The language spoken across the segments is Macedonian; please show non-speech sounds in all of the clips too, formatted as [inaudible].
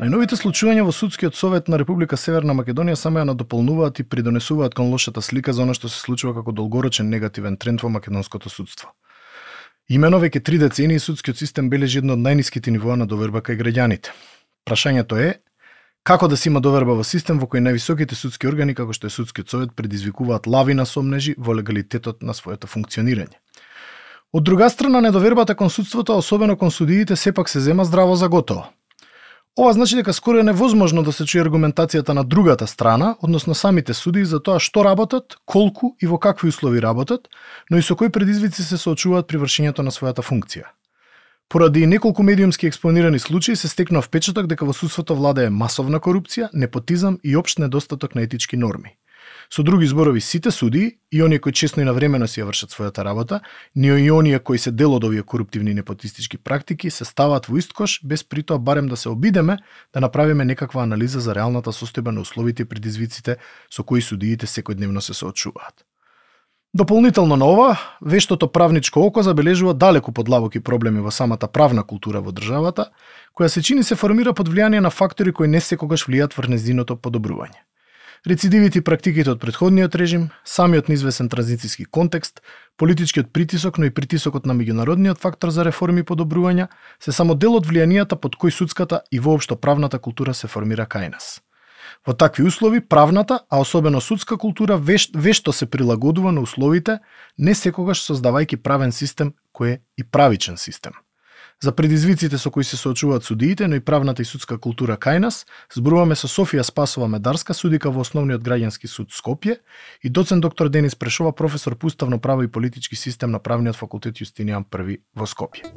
Најновите случувања во Судскиот совет на Република Северна Македонија само ја надополнуваат и придонесуваат кон лошата слика за она што се случува како долгорочен негативен тренд во македонското судство. Имено веќе три децении судскиот систем бележи едно од најниските нивоа на доверба кај граѓаните. Прашањето е како да се има доверба во систем во кој највисоките судски органи како што е судскиот совет предизвикуваат лавина сомнежи во легалитетот на своето функционирање. Од друга страна, недовербата кон судството, особено кон судиите, сепак се зема здраво за готово. Ова значи дека скоро е невозможно да се чуе аргументацијата на другата страна, односно самите судии за тоа што работат, колку и во какви услови работат, но и со кои предизвици се соочуваат при вршењето на својата функција. Поради неколку медиумски експонирани случаи се стекнува впечаток дека во судството владее масовна корупција, непотизам и општ недостаток на етички норми. Со други зборови, сите суди и оние кои честно и навремено си ја вршат својата работа, ни и оние кои се дел од овие коруптивни непотистички практики, се ставаат во ист кош, без притоа барем да се обидеме да направиме некаква анализа за реалната состојба на условите и предизвиците со кои судиите секојдневно се соочуваат. Дополнително на ова, вештото правничко око забележува далеку подлабоки проблеми во самата правна култура во државата, која се чини се формира под влијание на фактори кои не секогаш влијат врз незиното подобрување. Рецидивите и практиките од предходниот режим, самиот неизвесен транзицијски контекст, политичкиот притисок, но и притисокот на меѓународниот фактор за реформи и подобрувања, се само дел од влијанијата под кои судската и воопшто правната култура се формира кај нас. Во такви услови, правната, а особено судска култура веш, вешто се прилагодува на условите, не секогаш создавајќи правен систем кој е и правичен систем – За предизвиците со кои се соочуваат судиите, но и правната и судска култура кај нас, зборуваме со Софија Спасова Медарска, судика во Основниот граѓански суд Скопје и доцент доктор Денис Прешова, професор по уставно право и политички систем на Правниот факултет Јустинијан I во Скопје.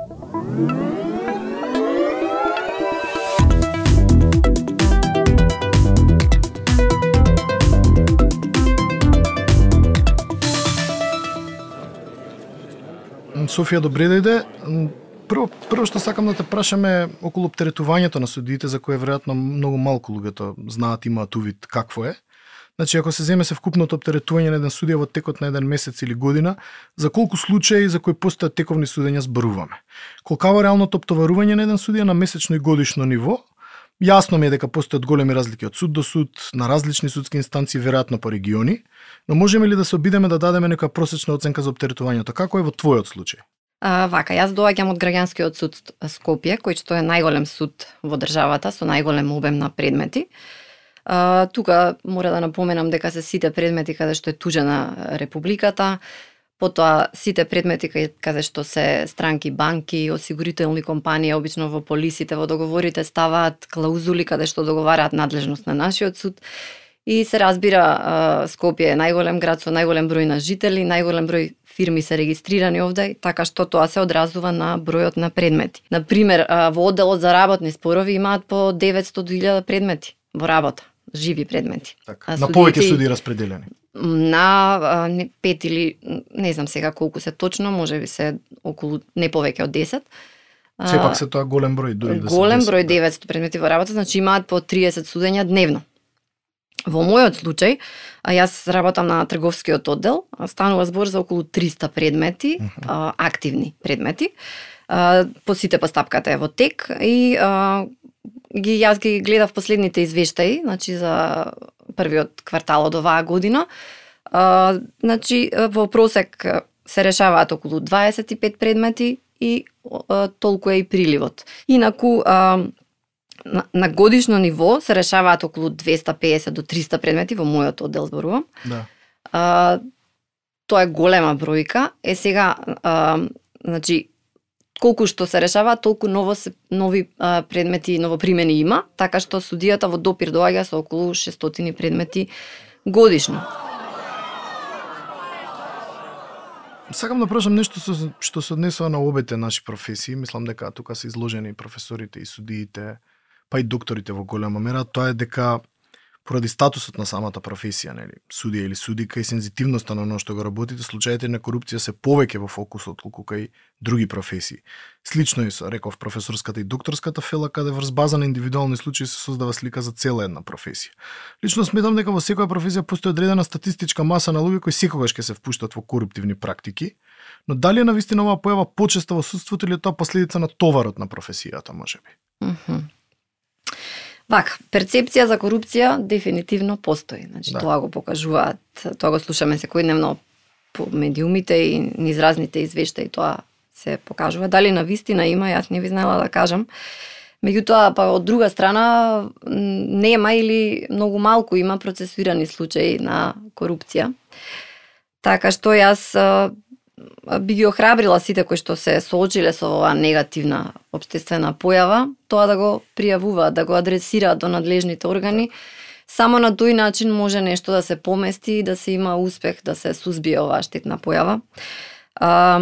Софија, добре дојде прво, прво што сакам да те прашаме околу оптеретувањето на судиите, за кое веројатно многу малку луѓето знаат, имаат увид какво е. Значи, ако се земе се вкупното оптеретување на еден судија во текот на еден месец или година, за колку случаи за кои постојат тековни судења зборуваме? Колкаво реалното оптоварување на еден судија на месечно и годишно ниво? Јасно ми е дека постојат големи разлики од суд до суд, на различни судски инстанции, веројатно по региони, но можеме ли да се обидеме да дадеме нека просечна оценка за оптеретувањето? Како е во твојот случај? А, вака, јас доаѓам од граѓанскиот суд Скопје, кој што е најголем суд во државата со најголем обем на предмети. А, тука мора да напоменам дека се сите предмети каде што е тужена републиката, потоа сите предмети каде што се странки, банки, осигурителни компании, обично во полисите, во договорите ставаат клаузули каде што договараат надлежност на нашиот суд. И се разбира, Скопје е најголем град со најголем број на жители, најголем број фирми се регистрирани овде, така што тоа се одразува на бројот на предмети. На пример, во одделот за работни спорови имаат по 900.000 предмети во работа, живи предмети. Така, на повеќе суди распределени. На пет или не знам сега колку се точно, може би се околу не повеќе од 10. Сепак се тоа голем број, дури да Голем број 900 да. предмети во работа, значи имаат по 30 судења дневно. Во мојот случај, а јас работам на трговскиот оддел, станува збор за околу 300 предмети, uh -huh. активни предмети. А, по сите постапката е во тек и ги јас ги гледав последните извештаи, значи за првиот квартал од оваа година. А, значи во просек се решаваат околу 25 предмети и а, толку е и приливот. Инаку а, на, на годишно ниво се решаваат околу 250 до 300 предмети во мојот оддел зборувам. Да. А, тоа е голема бројка. Е сега а, значи колку што се решава, толку ново се, нови а, предмети и новопримени има, така што судијата во допир доаѓа со околу 600 предмети годишно. Сакам да прашам нешто со, што се однесува на обете наши професии. Мислам дека тука се изложени професорите и судиите, па и докторите во голема мера, тоа е дека поради статусот на самата професија, нели, судија или судика и сензитивноста на оно што го работите, случаите на корупција се повеќе во фокусот колку кај други професии. Слично и со, реков, професорската и докторската фела, каде врз база на индивидуални случаи се создава слика за цела една професија. Лично сметам дека во секоја професија постои одредена статистичка маса на луѓе кои секогаш ќе се впуштат во коруптивни практики, но дали е навистина оваа појава почеста во судството или е тоа последица на товарот на професијата, можеби? Mm -hmm. Пак, перцепција за корупција дефинитивно постои. Значи, Да. тоа го покажуваат, тоа го слушаме секојдневно по медиумите и низ разните извештаи тоа се покажува. Дали на вистина има, јас не ви знаела да кажам. Меѓутоа, па од друга страна, нема или многу малку има процесуирани случаи на корупција. Така што јас би ги охрабрила сите кои што се соочиле со оваа негативна обштествена појава, тоа да го пријавуваат, да го адресираат до надлежните органи. Само на тој начин може нешто да се помести и да се има успех да се сузбие оваа штетна појава. А,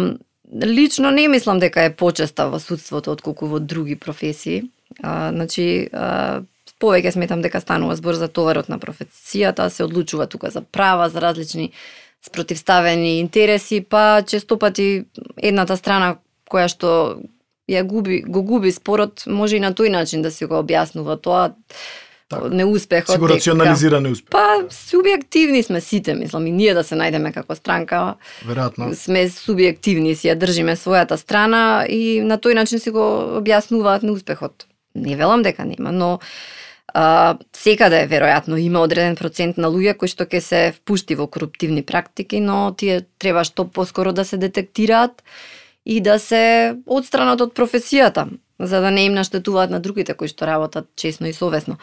лично не мислам дека е почеста во судството отколку во други професии. А, значи, а, повеќе сметам дека станува збор за товарот на професијата, се одлучува тука за права, за различни спротивставени интереси, па често пати едната страна која што ја губи, го губи спорот, може и на тој начин да се го објаснува тоа Така. неуспехот. Си го дека- рационализиране успех. Па, субјективни сме сите, мислам, и ние да се најдеме како странка, Веројатно. сме субјективни, си ја држиме својата страна и на тој начин си го објаснуваат неуспехот. Не велам дека нема, но а, секаде да веројатно има одреден процент на луѓе кои што ќе се впушти во коруптивни практики, но тие треба што поскоро да се детектираат и да се одстранат од професијата, за да не им наштетуваат на другите кои што работат честно и совесно.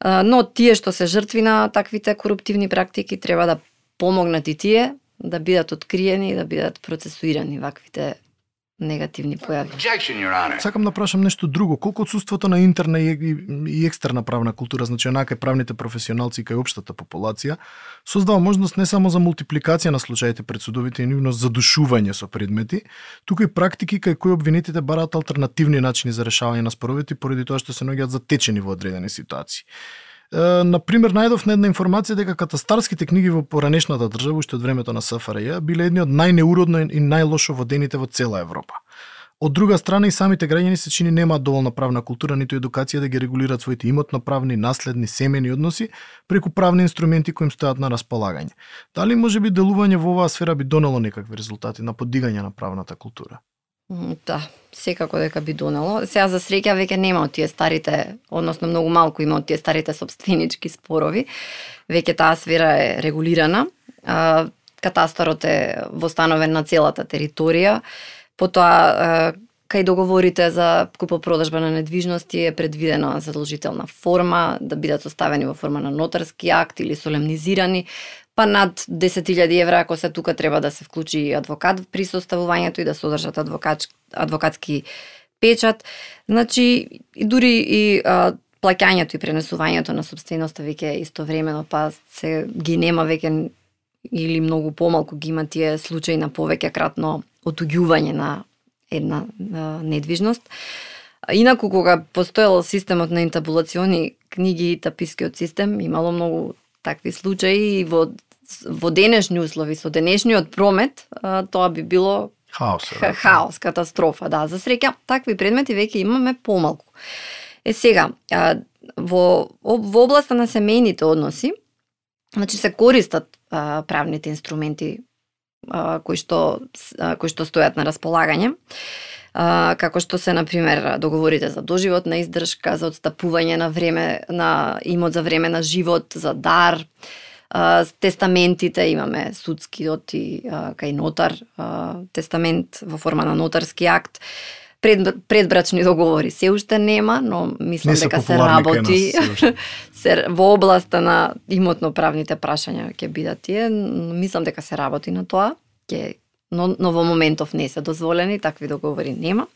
А, Но тие што се жртви на таквите коруптивни практики треба да помогнат и тие да бидат откриени и да бидат процесуирани ваквите негативни појави. Сакам да прашам нешто друго. Колку отсутството на интерна и, и, и екстерна правна култура, значи онака и правните професионалци кај општата популација, создава можност не само за мултипликација на случаите пред судовите и нивно задушување со предмети, туку и практики кај кои обвинетите бараат алтернативни начини за решавање на споровите поради тоа што се наоѓаат затечени во одредени ситуации на например, најдов на една информација дека катастарските книги во поранешната држава, уште од времето на СФРЈ, биле едни од најнеуродно и најлошо водените во цела Европа. Од друга страна и самите граѓани се чини немаат доволна правна култура ниту едукација да ги регулираат своите имотно-правни, наследни, семени односи преку правни инструменти кои им стојат на располагање. Дали може би делување во оваа сфера би донело некакви резултати на подигање на правната култура? Да, секако дека би донело. Сега за среќа веќе нема од тие старите, односно многу малку има од тие старите собственички спорови. Веќе таа сфера е регулирана. Катастарот е востановен на целата територија. Потоа кај договорите за купопродажба на недвижности е предвидена задолжителна форма да бидат составени во форма на нотарски акт или солемнизирани, па над 10.000 евра ако се тука треба да се вклучи и адвокат при составувањето и да содржат адвокат, адвокатски печат. Значи, и дури и а, плаќањето и пренесувањето на собственоста веќе е истовремено, па се ги нема веќе или многу помалку ги има тие случаи на повеќе кратно отуѓување на една а, недвижност. Инаку, кога постоел системот на интабулациони книги и тапискиот систем, имало многу такви случаи и во, во денешни услови, со денешниот промет, тоа би било Хаос. ха- хаос, катастрофа, да. За среќа, такви предмети веќе имаме помалку. Е сега, во, во областа на семејните односи, значи се користат а, правните инструменти а, кои што а, кои што стојат на располагање. А, како што се на пример договорите за доживотна издршка, за отстапување на време на имот за време на живот, за дар, а, тестаментите имаме судскиот и а, кај нотар а, тестамент во форма на нотарски акт. Пред, предбрачни договори се уште нема, но мислам Не дека се работи нас [laughs] се во областа на имотно-правните прашања ќе бидат тие, мислам дека се работи на тоа. Ќе но, но во моментов не се дозволени, такви договори нема.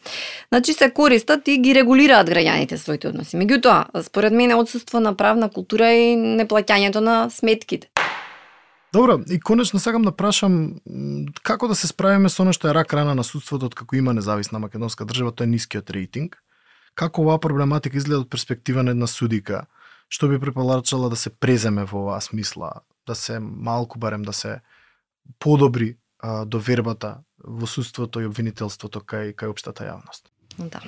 Значи се користат и ги регулираат граѓаните своите односи. Меѓутоа, според мене отсутство на правна култура и неплаќањето на сметките. Добро, и конечно сакам да прашам како да се справиме со оно што е рак рана на судството од како има независна македонска држава, тоа е нискиот рейтинг. Како оваа проблематика изгледа од перспектива на една судика? Што би препорачала да се преземе во оваа смисла, да се малку барем да се подобри а, довербата во судството и обвинителството кај кај општата јавност. Да.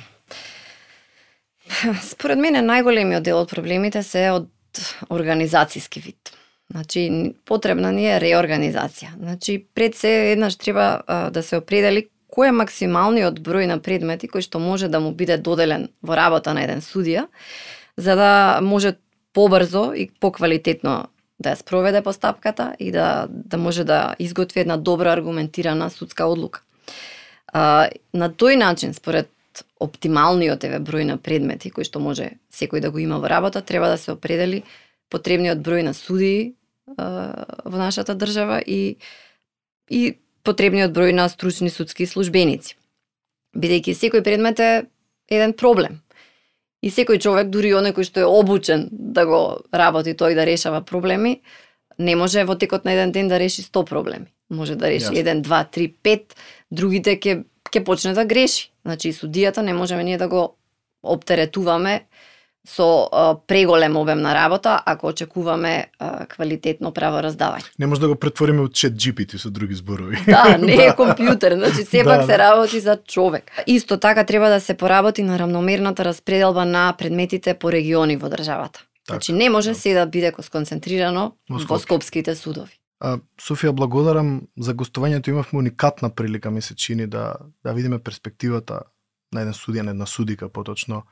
Според мене најголемиот дел од проблемите се од организацијски вид. Значи, потребна ни е реорганизација. Значи, пред се еднаш треба а, да се определи кој е максималниот број на предмети кој што може да му биде доделен во работа на еден судија, за да може побрзо и поквалитетно да ја спроведе постапката и да, да може да изготви една добра аргументирана судска одлука. А, на тој начин, според оптималниот еве број на предмети кои што може секој да го има во работа, треба да се определи потребниот број на судии во нашата држава и и потребниот број на стручни судски службеници. Бидејќи секој предмет е еден проблем. И секој човек, дури оној кој што е обучен да го работи тој да решава проблеми, не може во текот на еден ден да реши 100 проблеми. Може да реши еден, два, три, пет, другите ќе ќе почне да греши. Значи и судијата не можеме ние да го оптеретуваме со а, преголем обем на работа ако очекуваме а, квалитетно правораздавање. Не може да го претвориме од чет GPT со други зборови. Да, [laughs] не е компјутер, значи сепак да, се работи за човек. Иско така треба да се поработи на рамномерната распределба на предметите по региони во државата. Так, значи не може да. се да биде сконцентрирано во, во скопските судови. А, Софија, благодарам за гостувањето. Имавме уникатна прилика, ми се чини, да, да видиме перспективата на еден судија, на една судика, поточно,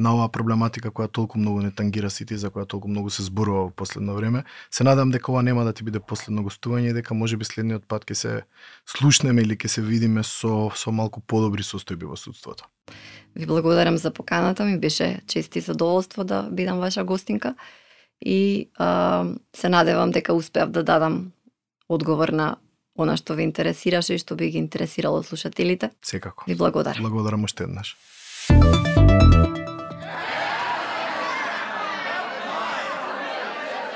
на оваа проблематика која толку многу не тангира сите за која толку многу се зборува во последно време. Се надам дека ова нема да ти биде последно гостување и дека можеби следниот пат ќе се слушнеме или ќе се видиме со со малку подобри состојби во судството. Ви благодарам за поканата, ми беше чест и задоволство да бидам ваша гостинка и а, се надевам дека успеав да дадам одговор на она што ве интересираше и што би ги интересирало слушателите. Секако. Ви благодарам. Благодарам уште еднаш.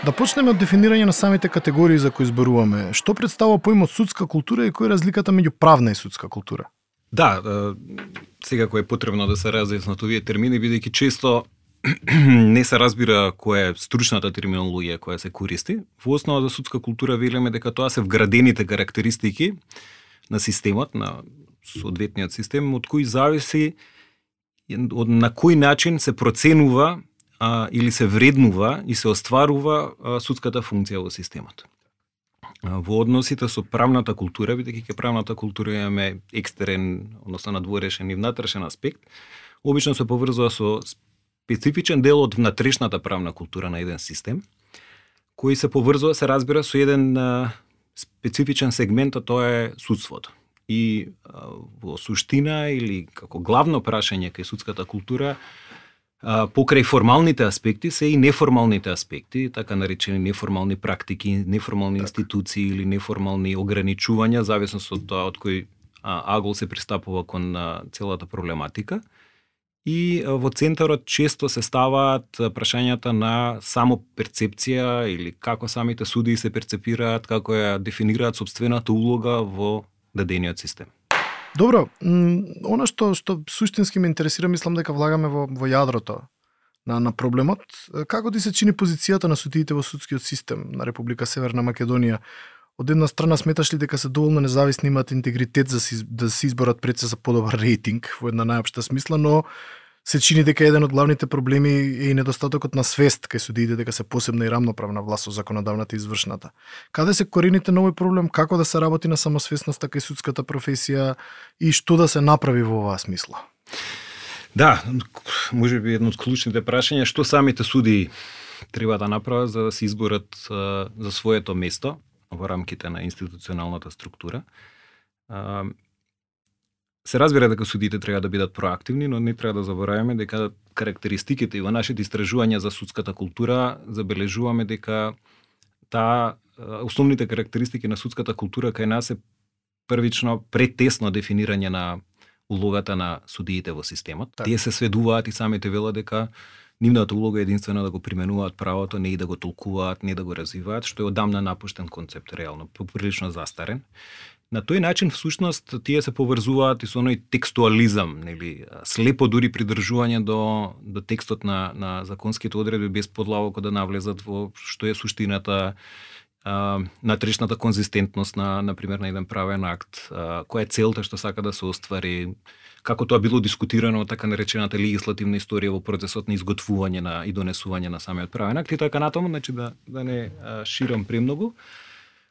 Да почнеме од дефинирање на самите категории за кои зборуваме. Што представува поимот судска култура и која е разликата меѓу правна и судска култура? Да, секако е потребно да се разјаснат овие термини, бидејќи често [clears throat] не се разбира која е стручната терминологија која се користи. Во основа за судска култура велиме дека тоа се вградените карактеристики на системот, на соодветниот систем, од кој зависи од на кој начин се проценува а, или се вреднува и се остварува а, судската функција во системот. А, во односите со правната култура, бидејќи ке правната култура имаме екстерен, односно надворешен и внатрешен аспект, обично се поврзува со специфичен дел од внатрешната правна култура на еден систем, кој се поврзува, се разбира, со еден а, специфичен сегмент, а тоа е судството. И а, во суштина или како главно прашање кај судската култура покрај формалните аспекти се и неформалните аспекти, така наречени неформални практики, неформални так. институции или неформални ограничувања, зависно од тоа од кој агол се пристапува кон целата проблематика. И во центарот често се ставаат прашањата на само перцепција или како самите судии се перцепираат, како ја дефинираат собствената улога во дадениот систем. Добро, она што што суштински ме интересира, мислам дека влагаме во во јадрото на на проблемот. Како ти се чини позицијата на судиите во судскиот систем на Република Северна Македонија? Од една страна сметаш ли дека се доволно независни имаат интегритет за си, да се изборат пред се за подобар рейтинг во една најопшта смисла, но се чини дека еден од главните проблеми е и недостатокот на свест кај судиите дека се посебна и рамноправна власт со законодавната и извршната. Каде се корените на овој проблем, како да се работи на самосвесноста кај судската професија и што да се направи во оваа смисла? Да, може би едно од клучните прашања што самите суди треба да направат за да се изборат за своето место во рамките на институционалната структура се разбира дека судите треба да бидат проактивни, но не треба да забораваме дека карактеристиките и во нашите истражувања за судската култура забележуваме дека таа основните карактеристики на судската култура кај нас е првично претесно дефинирање на улогата на судиите во системот. Так. Тие се сведуваат и самите велат дека нивната улога е единствено да го применуваат правото, не и да го толкуваат, не да го развиваат, што е одамна напуштен концепт, реално, прилично застарен. На тој начин, всушност, тие се поврзуваат и со оној текстуализам, нели, слепо дури придржување до, до текстот на, на законските одредби без подлабоко да навлезат во што е суштината, на трешната конзистентност на, на пример, на еден правен акт, а, која е целта што сака да се оствари, како тоа било дискутирано така наречената легислативна историја во процесот на изготвување на и донесување на самиот правен акт и така натаму, значи да да не а, ширам премногу.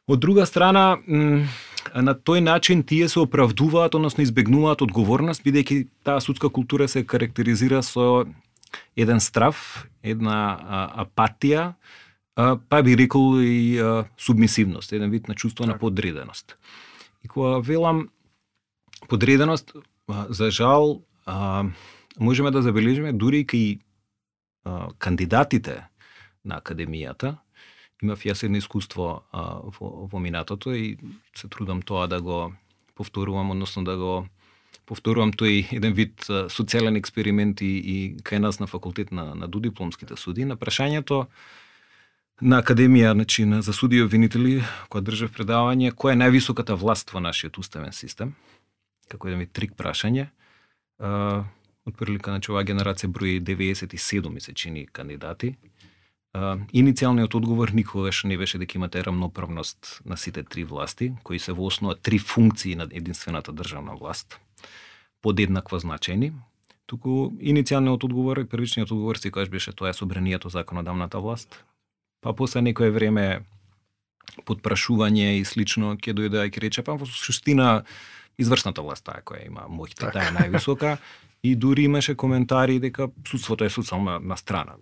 Од друга страна, на тој начин тие се оправдуваат, односно избегнуваат одговорност, бидејќи таа судска култура се карактеризира со еден страв, една а, апатија, а, па би рекол и а, субмисивност, еден вид на чувство на подреденост. И кога велам подреденост, а, за жал, а, можеме да забележиме дури и кај а, кандидатите на академијата, имав јас едно искуство а, во, во минатото и се трудам тоа да го повторувам, односно да го повторувам. Тој еден вид социјален експеримент и, и кај нас на факултет на, на додипломските суди, на прашањето на Академија значи, за суди обвинители, која држав предавање, која е највисоката власт во нашиот уставен систем, како еден ми трик прашање, од прилика, значи, оваа генерација брои 97 ми се чини кандидати, А, иницијалниот одговор никогаш не беше дека имате рамноправност на сите три власти, кои се во основа три функции на единствената државна власт подеднакво значени, туку иницијалниот одговор и првичниот одговор си кажеш беше тоа е собранието законодавната власт. Па после некое време подпрашување и слично ќе дојде и ќе рече па во суштина извршната власт таа која има моќта, таа е највисока и дури имаше коментари дека судството е социјална на страна.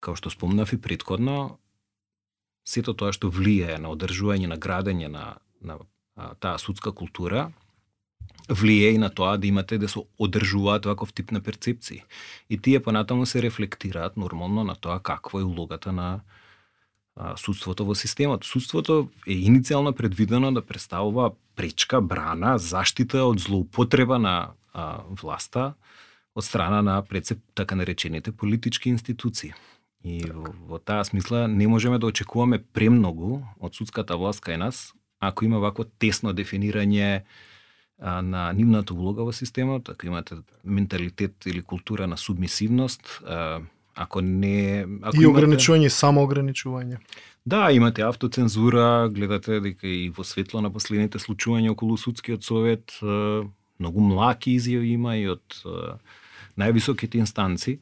Као што спомнав и предходно, сето тоа што влијае на одржување на градење на, на а, таа судска култура, влие и на тоа да имате да се одржуваат ваков тип на перцепции. И тие понатаму се рефлектираат нормално на тоа каква е улогата на судството во системот. Судството е иницијално предвидено да представува пречка, брана, заштита од злоупотреба на а, власта од страна на прецеп така наречените политички институции. И во, во таа смисла не можеме да очекуваме премногу од судската власт кај нас, ако има вакво тесно дефинирање а, на нивната улога во системот, ако имате менталитет или култура на субмисивност, а, ако не... Ако и ограничување, имате... само ограничување. Да, имате автоцензура, гледате дека и во светло на последните случувања околу судскиот совет, многу млаки изјави има и од највисоките инстанци.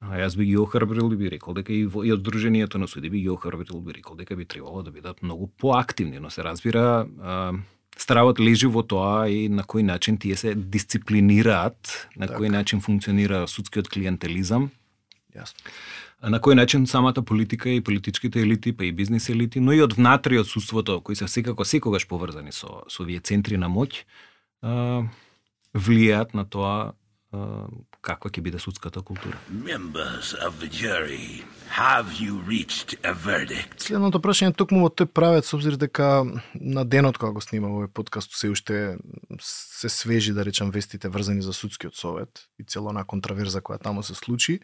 А јас би ги охрабрил и би рекол дека и, во, и од Друженијето на суди би ги охрабрил би рекол дека би требало да бидат многу поактивни, но се разбира а, Стравот лежи во тоа и на кој начин тие се дисциплинираат, на так. кој начин функционира судскиот клиентелизам. Јасно. На кој начин самата политика и политичките елити, па и бизнес елити, но и од внатре од судството, кои се секако секогаш поврзани со со овие центри на моќ, влијаат на тоа каква ќе биде судската култура. Members of the jury, have you reached a verdict? Следното прашање токму во тој правец со обзир дека на денот кога го снима овој подкаст се уште се свежи да речам вестите врзани за судскиот совет и цело на контраверза која таму се случи.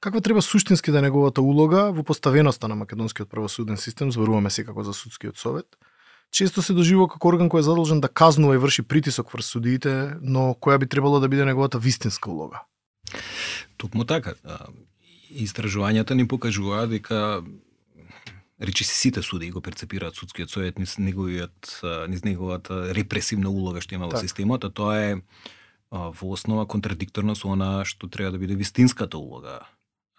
Каква треба суштински да е неговата улога во поставеноста на македонскиот правосуден систем, зборуваме секако за судскиот совет, често се доживува како орган кој е задолжен да казнува и врши притисок врз судиите, но која би требало да биде неговата вистинска улога? Токму така. Истражувањата ни покажуваат дека речи се сите суди го перцепираат судскиот совет низ неговиот низ неговата репресивна улога што има во так. системот, а тоа е во основа контрадикторно со она што треба да биде вистинската улога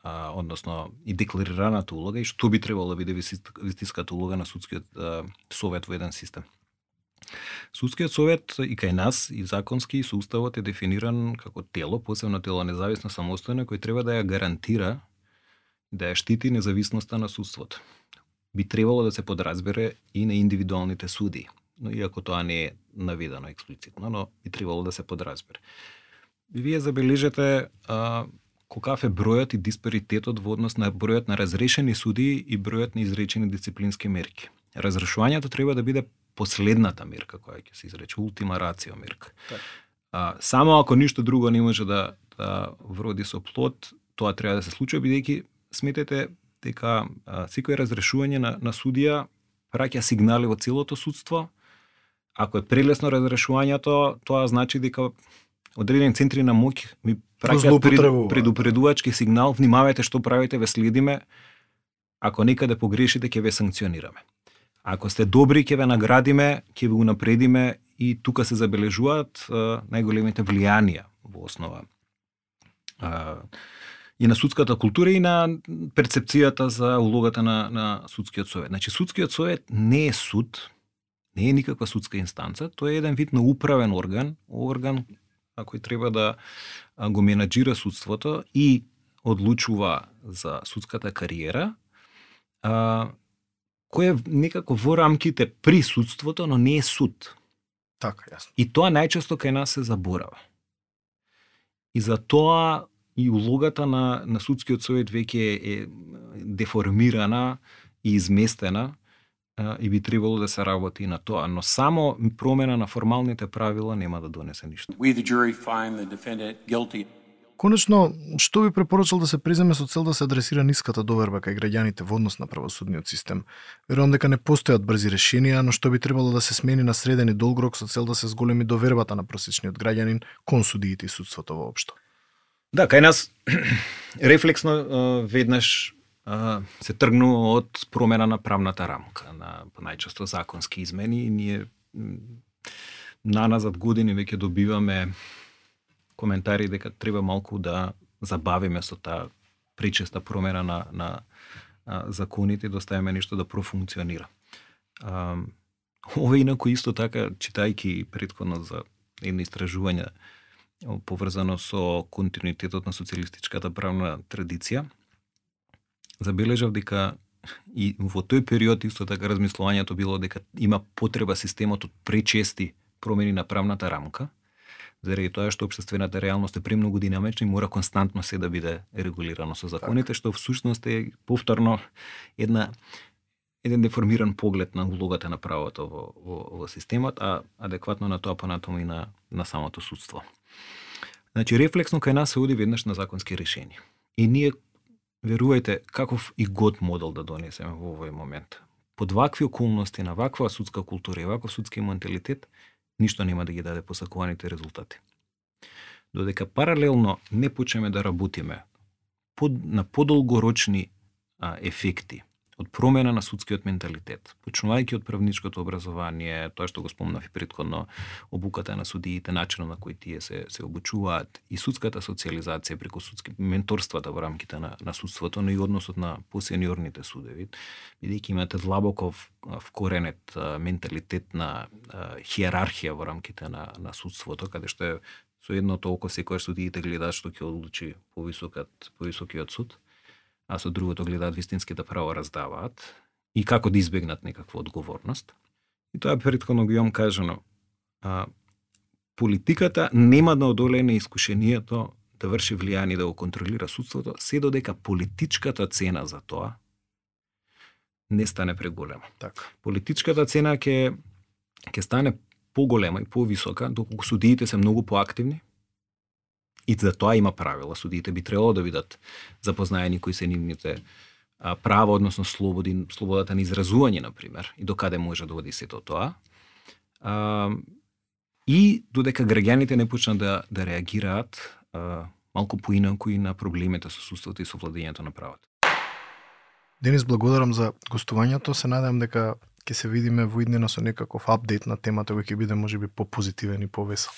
а, односно и декларираната улога и што би требало да биде вистинската улога на судскиот а, совет во еден систем. Судскиот совет и кај нас и законски и суставот е дефиниран како тело, посебно тело независно самостојно кој треба да ја гарантира да ја штити независноста на судството. Би требало да се подразбере и на индивидуалните суди, но иако тоа не е наведено експлицитно, но би требало да се подразбере. Вие забележете а, колкав е бројот и диспаритетот во однос на бројот на разрешени суди и бројот на изречени дисциплински мерки. Разрешувањето треба да биде последната мерка која ќе се изрече, ултима рацио мерка. Так. А, само ако ништо друго не може да, да вроди со плод, тоа треба да се случи, бидејќи сметете дека а, секој разрешување на, на судија праќа сигнали во целото судство. Ако е прелесно разрешувањето, тоа значи дека одредени центри на моќ ми праќаат пред, предупредувачки сигнал, внимавајте што правите, ве следиме, ако некаде погрешите, ќе ве санкционираме. Ако сте добри, ќе ве наградиме, ќе ве унапредиме и тука се забележуваат најголемите влијанија во основа и на судската култура и на перцепцијата за улогата на, на судскиот совет. Значи, судскиот совет не е суд, не е никаква судска инстанца, тој е еден вид на управен орган, орган кој треба да го менаџира судството и одлучува за судската кариера, а, кој е некако во рамките при судството, но не е суд. Така, јасно. И тоа најчесто кај нас се заборава. И за тоа и улогата на, на судскиот совет веќе е, деформирана и изместена а, и би требало да се работи на тоа, но само промена на формалните правила нема да донесе ништо. We, the jury, find the defendant guilty Конечно, што би препорачал да се преземе со цел да се адресира ниската доверба кај граѓаните во однос на правосудниот систем? Верувам дека не постојат брзи решенија, но што би требало да се смени на среден и долг рок со цел да се зголеми довербата на просечниот граѓанин кон судиите и судството воопшто. Да, кај нас [clears throat] рефлексно веднаш се тргну од промена на правната рамка, на најчесто законски измени и ние наназад години веќе добиваме коментари дека треба малку да забавиме со таа причеста промена на, на а, законите и да оставиме нешто да профункционира. А, ова инако исто така, читајки предходно за едно истражување поврзано со континуитетот на социјалистичката правна традиција, забележав дека и во тој период исто така размислувањето било дека има потреба системот од пречести промени на правната рамка, заради тоа што општествената реалност е премногу динамична и мора константно се да биде регулирано со законите, што всушност е повторно една еден деформиран поглед на улогата на правото во, во, во системот, а адекватно на тоа понатаму и на, на самото судство. Значи, рефлексно кај нас се оди веднаш на законски решени. И ние, верувајте, каков и год модел да донесеме во овој момент. Под вакви околности, на ваква судска култура и ваков судски менталитет, ништо нема да ги даде посакуваните резултати. Додека паралелно не почнеме да работиме под, на подолгорочни а, ефекти, од промена на судскиот менталитет, почнувајќи од правничкото образование, тоа што го спомнав и предходно, обуката на судиите, начинот на кој тие се се обучуваат и судската социализација преку судски менторствата во рамките на на судството, но и односот на посениорните судеви, бидејќи имате длабоко вкоренет менталитет на хиерархија во рамките на на судството, каде што е со едното око секој судиите гледаат што ќе одлучи повисокот повисокиот суд а со другото гледаат вистинските право раздаваат и како да избегнат некаква одговорност. И тоа предходно го имам кажано. А, политиката нема да одолее искушението да врши влијание да го контролира судството, се додека политичката цена за тоа не стане преголема. Така. Политичката цена ќе ќе стане поголема и повисока доколку судиите се многу поактивни, И за тоа има правила. Судиите би требало да видат запознаени кои се нивните права, односно слободи, слободата на изразување, на пример, и до каде може да води сето тоа. А, и додека граѓаните не почнат да, да реагираат а, малку поинаку и на проблемите со суството и со владењето на правото. Денис, благодарам за гостувањето. Се надевам дека ќе се видиме во иднина со некаков апдейт на темата кој ќе биде можеби попозитивен и повесел.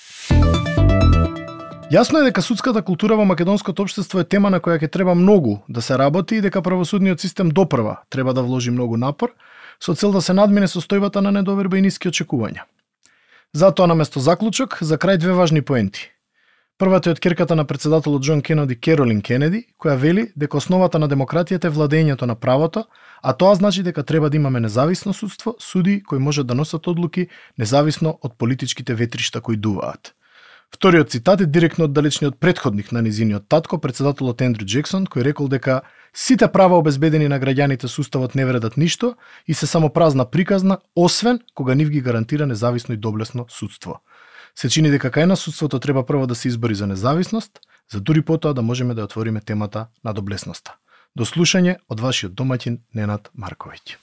Јасно е дека судската култура во македонското општество е тема на која ќе треба многу да се работи и дека правосудниот систем допрва треба да вложи многу напор со цел да се надмине состојбата на недоверба и ниски очекувања. Затоа на место заклучок, за крај две важни поенти. Првата е од кирката на председателот Џон Кенеди Керолин Кенеди, која вели дека основата на демократијата е владењето на правото, а тоа значи дека треба да имаме независно судство, суди кои можат да носат одлуки независно од политичките ветришта кои дуваат. Вториот цитат е директно од далечниот предходник на низиниот татко, председателот Ендрю Джексон, кој рекол дека сите права обезбедени на граѓаните со уставот не вредат ништо и се само празна приказна, освен кога нив ги гарантира независно и доблесно судство. Се чини дека кај нас судството треба прво да се избори за независност, за дури потоа да можеме да отвориме темата на доблесноста. До слушање од вашиот домаќин Ненад Марковиќ.